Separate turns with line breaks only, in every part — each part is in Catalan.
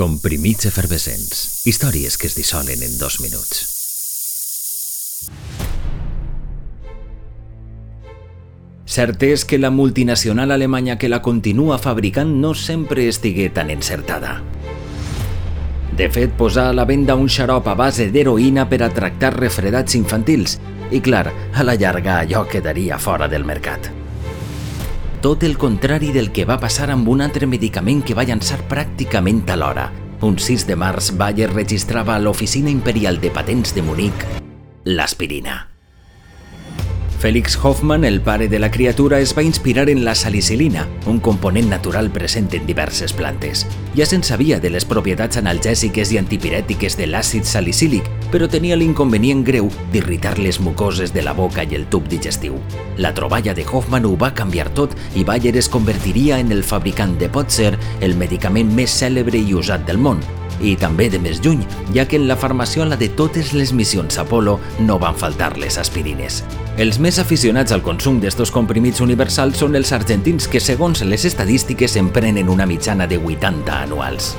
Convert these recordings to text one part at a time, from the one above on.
Comprimits efervescents. Històries que es dissolen en dos minuts. Cert és que la multinacional alemanya que la continua fabricant no sempre estigué tan encertada. De fet, posar a la venda un xarop a base d'heroïna per a tractar refredats infantils i, clar, a la llarga allò quedaria fora del mercat. Tot el contrari del que va passar amb un altre medicament que va llançar pràcticament alhora. Un 6 de març, Bayer registrava a l'Oficina Imperial de Patents de Munic l'aspirina. Félix Hoffman, el pare de la criatura, es va inspirar en la salicilina, un component natural present en diverses plantes. Ja se'n sabia de les propietats analgèsiques i antipirètiques de l'àcid salicílic, però tenia l'inconvenient greu d'irritar les mucoses de la boca i el tub digestiu. La troballa de Hoffman ho va canviar tot i Bayer es convertiria en el fabricant de potser el medicament més cèlebre i usat del món, i també de més lluny, ja que en la farmaciola de totes les missions Apolo no van faltar les aspirines. Els més aficionats al consum d'estos comprimits universals són els argentins que, segons les estadístiques, en prenen una mitjana de 80 anuals.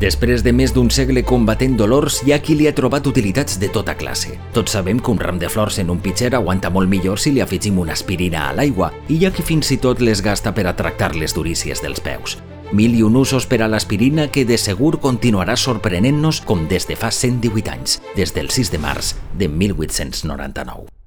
Després de més d'un segle combatent dolors, hi ha qui li ha trobat utilitats de tota classe. Tots sabem que un ram de flors en un pitxer aguanta molt millor si li afegim una aspirina a l'aigua, i hi ha qui fins i tot les gasta per a tractar les durícies dels peus. Mil i un usos per a l'aspirina que de segur continuarà sorprenent-nos com des de fa 118 anys, des del 6 de març de 1899.